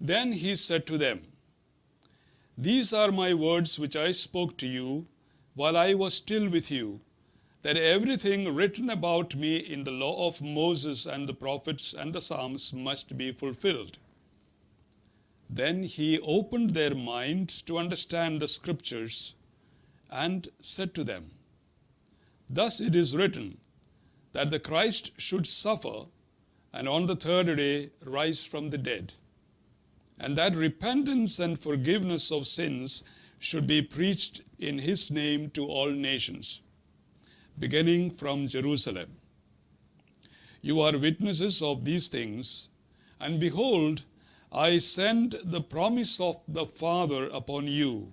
Then he said to them, These are my words which I spoke to you while I was still with you, that everything written about me in the law of Moses and the prophets and the Psalms must be fulfilled. Then he opened their minds to understand the scriptures and said to them, Thus it is written that the Christ should suffer and on the third day rise from the dead. and that repentance and forgiveness of sins should be preached in his name to all nations, beginning from Jerusalem. You are witnesses of these things, and behold, I send the promise of the Father upon you.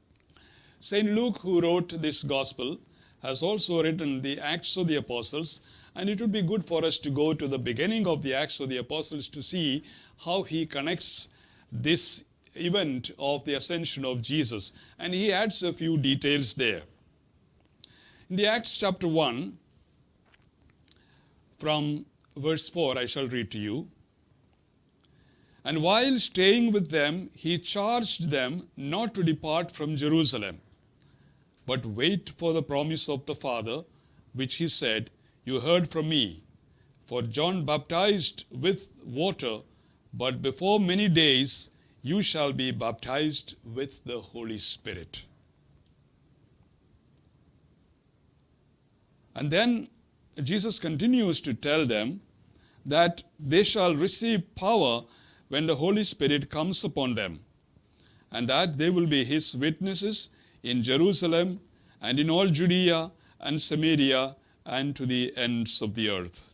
St. Luke, who wrote this gospel, has also written the Acts of the Apostles, and it would be good for us to go to the beginning of the Acts of the Apostles to see how he connects this event of the ascension of Jesus. And he adds a few details there. In the Acts chapter 1, from verse 4, I shall read to you. And while staying with them, he charged them not to depart from Jerusalem, but wait for the promise of the Father, which he said, You heard from me. For John baptized with water, but before many days you shall be baptized with the Holy Spirit. And then Jesus continues to tell them that they shall receive power when the Holy Spirit comes upon them, and that they will be His witnesses in Jerusalem and in all Judea and Samaria and to the ends of the earth.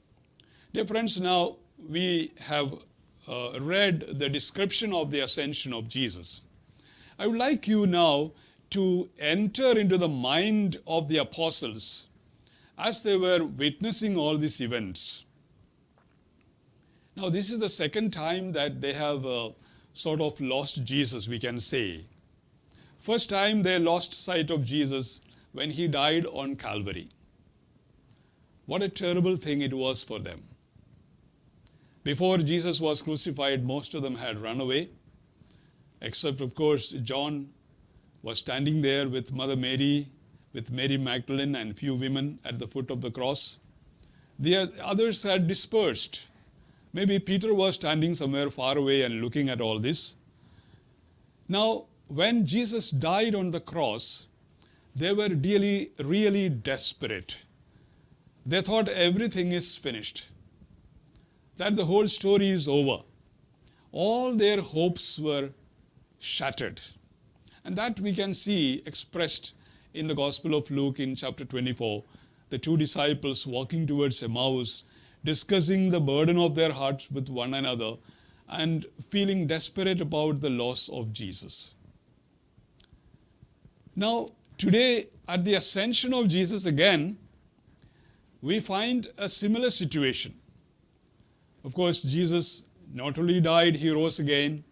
Dear friends, now we have uh, read the description of the ascension of Jesus. I would like you now to enter into the mind of the apostles as they were witnessing all these events. Now, this is the second time that they have uh, sort of lost Jesus, we can say. First time they lost sight of Jesus when he died on Calvary. What a terrible thing it was for them. Before Jesus was crucified, most of them had run away, except, of course, John was standing there with Mother Mary, with Mary Magdalene, and a few women at the foot of the cross. The others had dispersed. Maybe Peter was standing somewhere far away and looking at all this. Now, when Jesus died on the cross, they were really, really desperate. They thought everything is finished, that the whole story is over. All their hopes were shattered. And that we can see expressed in the Gospel of Luke in chapter 24 the two disciples walking towards Emmaus. discussing the burden of their hearts with one another and feeling desperate about the loss of Jesus. Now, today, at the ascension of Jesus again, we find a similar situation. Of course, Jesus not only died, he rose again,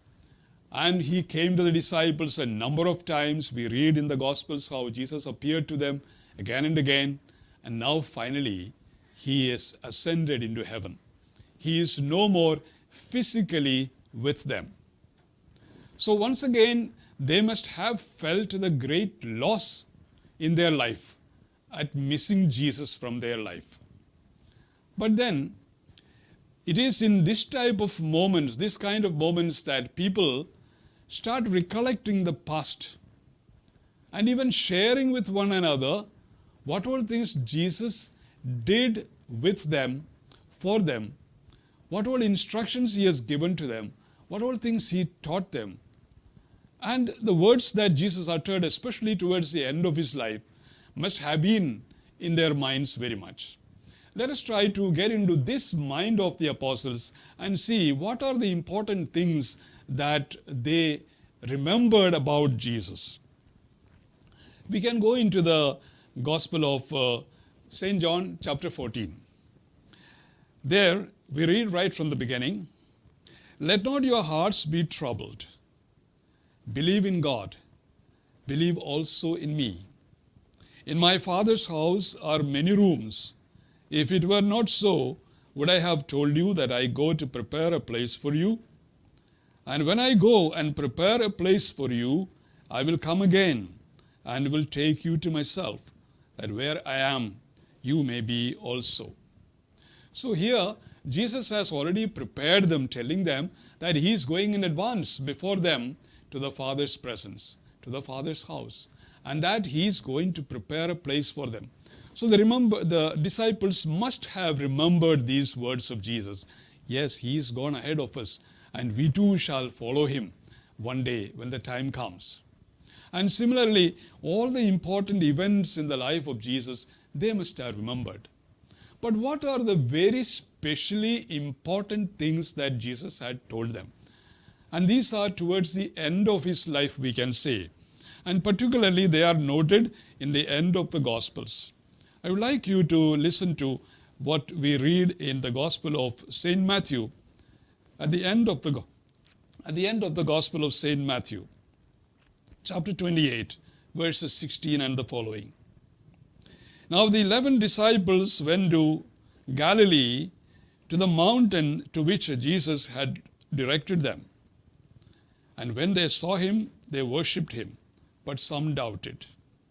and he came to the disciples a number of times. We read in the Gospels how Jesus appeared to them again and again, and now finally, He is ascended into heaven. He is no more physically with them. So once again, they must have felt the great loss in their life at missing Jesus from their life. But then, it is in this type of moments, this kind of moments, that people start recollecting the past and even sharing with one another what were things Jesus did with them, for them, what all instructions he has given to them, what all things he taught them. And the words that Jesus uttered, especially towards the end of his life, must have been in their minds very much. Let us try to get into this mind of the apostles and see what are the important things that they remembered about Jesus. We can go into the Gospel of uh, St. John chapter 14. There we read right from the beginning Let not your hearts be troubled. Believe in God. Believe also in me. In my Father's house are many rooms. If it were not so, would I have told you that I go to prepare a place for you? And when I go and prepare a place for you, I will come again and will take you to myself, that where I am, you may be also. So here, Jesus has already prepared them, telling them that he is going in advance before them to the Father's presence, to the Father's house, and that he is going to prepare a place for them. So the, remember, the disciples must have remembered these words of Jesus. Yes, he is gone ahead of us, and we too shall follow him one day when the time comes. And similarly, all the important events in the life of Jesus they must have remembered. But what are the very specially important things that Jesus had told them? And these are towards the end of his life, we can say. And particularly, they are noted in the end of the Gospels. I would like you to listen to what we read in the Gospel of St. Matthew at the end of the, at the, end of the Gospel of St. Matthew, chapter 28, verses 16 and the following. Now, the eleven disciples went to Galilee to the mountain to which Jesus had directed them. And when they saw him, they worshipped him, but some doubted.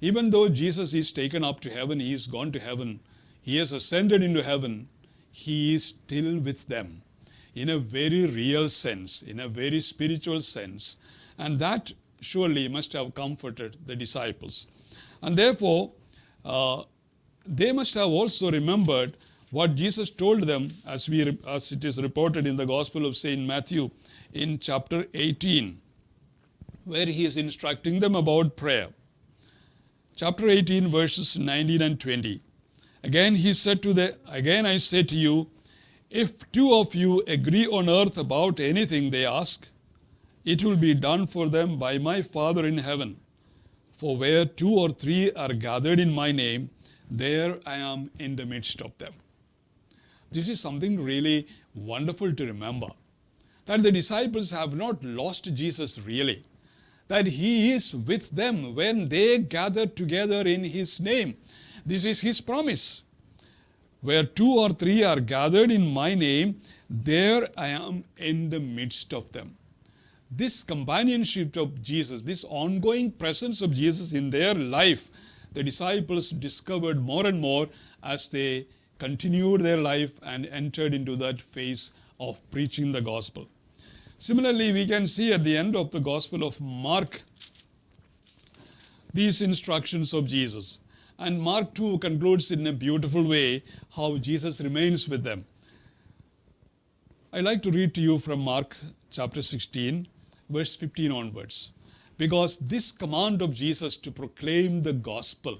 Even though Jesus is taken up to heaven, he is gone to heaven, he has ascended into heaven, he is still with them in a very real sense, in a very spiritual sense. And that surely must have comforted the disciples. And therefore, uh, they must have also remembered what Jesus told them, as, we, as it is reported in the Gospel of St. Matthew in chapter 18, where he is instructing them about prayer. Chapter 18, verses 19 and 20. Again, he said to the, again I say to you, if two of you agree on earth about anything they ask, it will be done for them by my Father in heaven. For where two or three are gathered in my name, there I am in the midst of them. This is something really wonderful to remember, that the disciples have not lost Jesus really, that He is with them when they gather together in His name. This is His promise. Where two or three are gathered in my name, there I am in the midst of them. This companionship of Jesus, this ongoing presence of Jesus in their life, the disciples discovered more and more as they continued their life and entered into that phase of preaching the gospel. Similarly, we can see at the end of the gospel of Mark these instructions of Jesus. And Mark 2 concludes in a beautiful way how Jesus remains with them. I'd like to read to you from Mark chapter 16, verse 15 onwards. Because this command of Jesus to proclaim the gospel,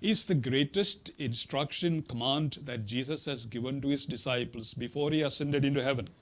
is the greatest instruction command that Jesus has given to his disciples before he ascended into heaven.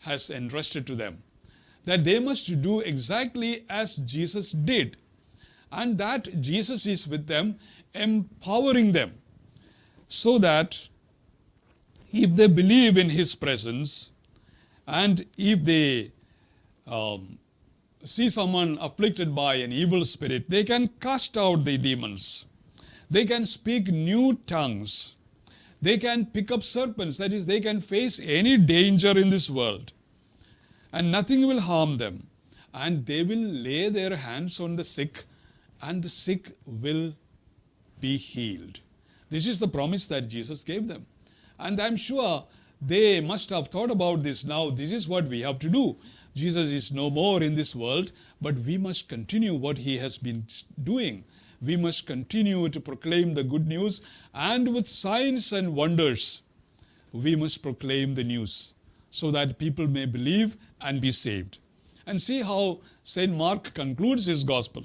has entrusted to them, that they must do exactly as Jesus did, and that Jesus is with them, empowering them, so that if they believe in His presence and if they um, see someone afflicted by an evil spirit, they can cast out the demons, they can speak new tongues. They can pick up serpents, that is, they can face any danger in this world, and nothing will harm them. And they will lay their hands on the sick, and the sick will be healed. This is the promise that Jesus gave them. And I'm sure they must have thought about this. Now, this is what we have to do. Jesus is no more in this world, but we must continue what he has been doing. we must continue to proclaim the good news and with signs and wonders we must proclaim the news so that people may believe and be saved and see how saint mark concludes his gospel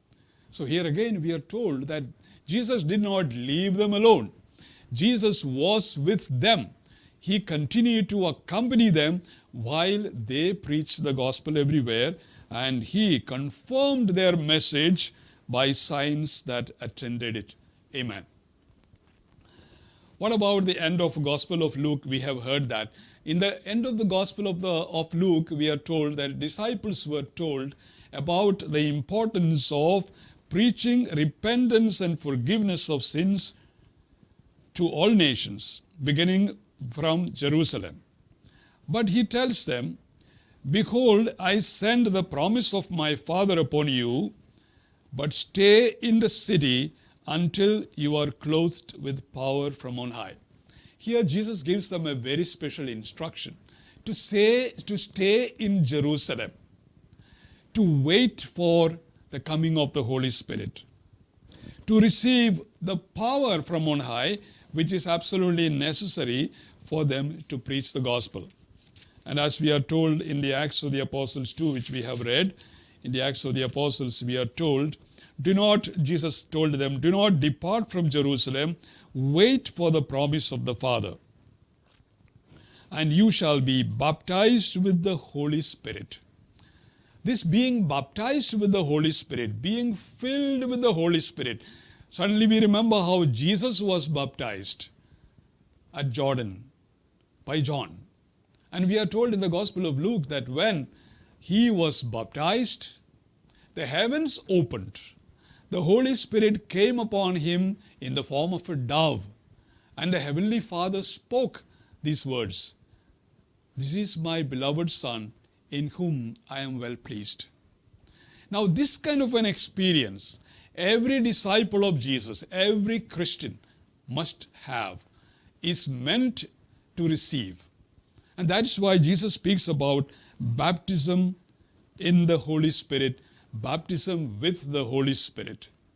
so here again we are told that jesus did not leave them alone jesus was with them he continued to accompany them while they preached the gospel everywhere and he confirmed their message by signs that attended it. Amen. What about the end of Gospel of Luke? We have heard that. In the end of the Gospel of, the, of Luke, we are told that disciples were told about the importance of preaching repentance and forgiveness of sins to all nations, beginning from Jerusalem. But he tells them, Behold, I send the promise of my Father upon you, but stay in the city until you are clothed with power from on high. Here Jesus gives them a very special instruction to stay in Jerusalem, to wait for the coming of the Holy Spirit, to receive the power from on high, which is absolutely necessary for them to preach the gospel. And as we are told in the Acts of the Apostles 2, which we have read, in the Acts of the Apostles we are told Do not, Jesus told them, do not depart from Jerusalem. Wait for the promise of the Father. And you shall be baptized with the Holy Spirit. This being baptized with the Holy Spirit, being filled with the Holy Spirit. Suddenly we remember how Jesus was baptized at Jordan by John. And we are told in the Gospel of Luke that when he was baptized, the heavens opened The Holy Spirit came upon him in the form of a dove, and the Heavenly Father spoke these words, "This is my beloved Son, in whom I am well pleased." Now this kind of an experience, every disciple of Jesus, every Christian must have, is meant to receive. And that's why Jesus speaks about baptism in the Holy Spirit baptism with the Holy Spirit.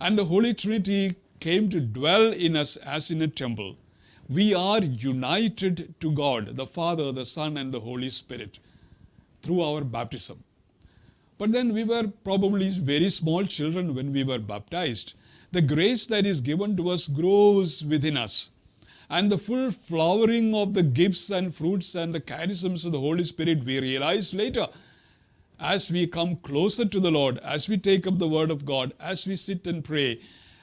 And the Holy Trinity came to dwell in us as in a temple. We are united to God, the Father, the Son, and the Holy Spirit through our baptism. But then we were probably very small children when we were baptized. The grace that is given to us grows within us. And the full flowering of the gifts and fruits and the charisms of the Holy Spirit we realize later as we come closer to the Lord, as we take up the Word of God, as we sit and pray,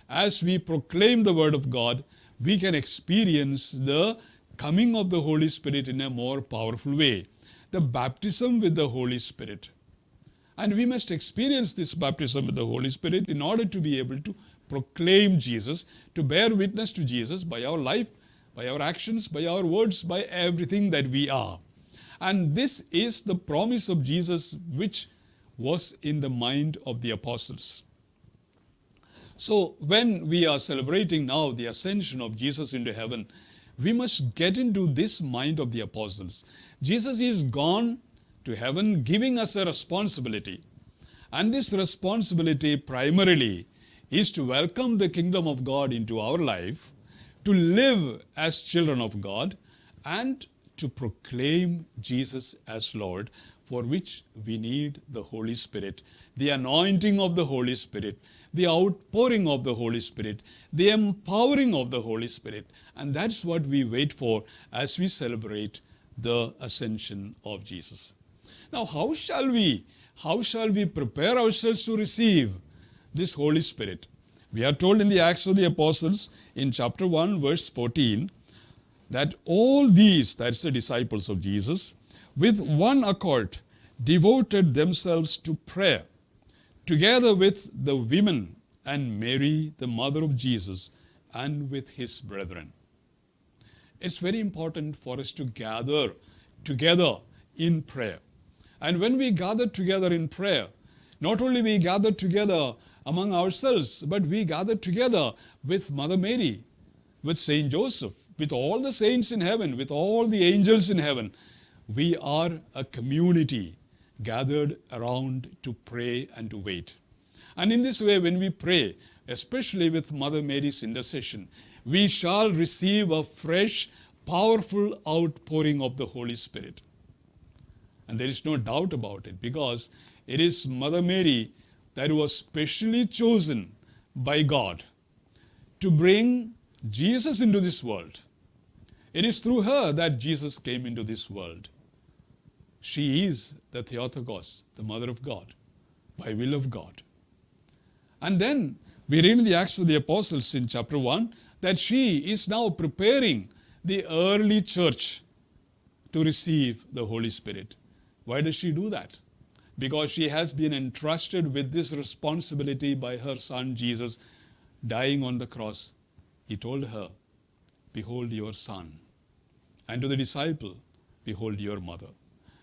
as we proclaim the word of God, we can experience the coming of the Holy Spirit in a more powerful way. The baptism with the Holy Spirit. And we must experience this baptism with the Holy Spirit in order to be able to proclaim Jesus, to bear witness to Jesus by our life, by our actions, by our words, by everything that we are. And this is the promise of Jesus which was in the mind of the apostles. So when we are celebrating now the ascension of Jesus into heaven, we must get into this mind of the apostles. Jesus is gone to heaven, giving us a responsibility. And this responsibility primarily is to welcome the kingdom of God into our life, to live as children of God, and to proclaim Jesus as Lord for which we need the Holy Spirit, the anointing of the Holy Spirit, the outpouring of the Holy Spirit, the empowering of the Holy Spirit. And that's what we wait for as we celebrate the ascension of Jesus. Now, how shall we prepare ourselves to receive this Holy Spirit? We are told in the Acts of the Apostles in chapter 1, verse 14, that all these, that's the disciples of Jesus, with one accord, devoted themselves to prayer, together with the women and Mary, the mother of Jesus, and with his brethren. It's very important for us to gather together in prayer. And when we gather together in prayer, not only we gather together among ourselves, but we gather together with Mother Mary, with Saint Joseph, with all the saints in heaven, with all the angels in heaven, We are a community gathered around to pray and to wait. And in this way, when we pray, especially with Mother Mary's intercession, we shall receive a fresh, powerful outpouring of the Holy Spirit. And there is no doubt about it, because it is Mother Mary that was specially chosen by God to bring Jesus into this world. It is through her that Jesus came into this world. She is the Theotokos, the mother of God, by will of God. And then we read in the Acts of the Apostles in chapter 1 that she is now preparing the early church to receive the Holy Spirit. Why does she do that? Because she has been entrusted with this responsibility by her son Jesus dying on the cross. He told her, Behold your son. And to the disciple, Behold your mother.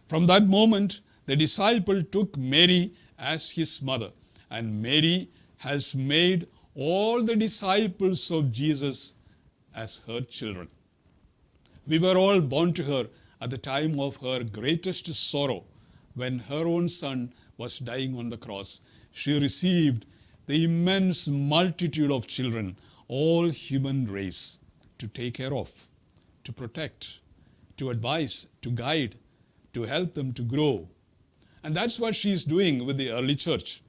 From that moment, the disciple took Mary as his mother, and Mary has made all the disciples of Jesus as her children. We were all born to her at the time of her greatest sorrow, when her own son was dying on the cross. She received the immense multitude of children, all human race, to take care of, to protect, to advise, to guide, to help them to grow. And that's what she is doing with the early church.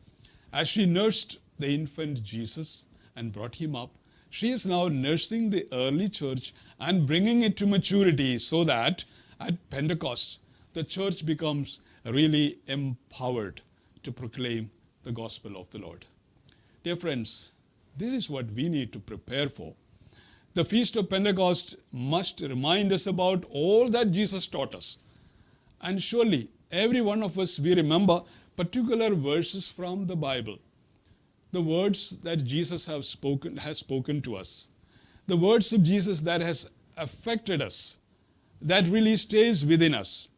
As she nursed the infant Jesus and brought him up, she is now nursing the early church and bringing it to maturity so that at Pentecost, the church becomes really empowered to proclaim the gospel of the Lord. Dear friends, this is what we need to prepare for. The Feast of Pentecost must remind us about all that Jesus taught us And surely, every one of us, we remember particular verses from the Bible. The words that Jesus have spoken, has spoken to us. The words of Jesus that has affected us, that really stays within us.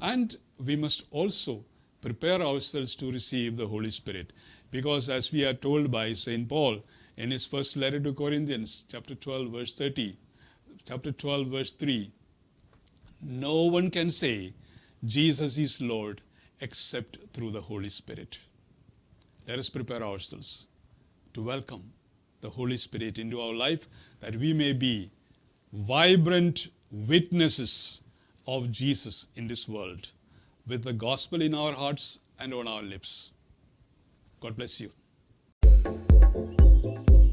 And we must also prepare ourselves to receive the Holy Spirit. Because as we are told by St. Paul in his first letter to Corinthians, chapter 12, verse 30, chapter 12, verse 3, no one can say, Jesus is Lord except through the Holy Spirit. Let us prepare ourselves to welcome the Holy Spirit into our life that we may be vibrant witnesses of Jesus in this world with the gospel in our hearts and on our lips. God bless you. Thank you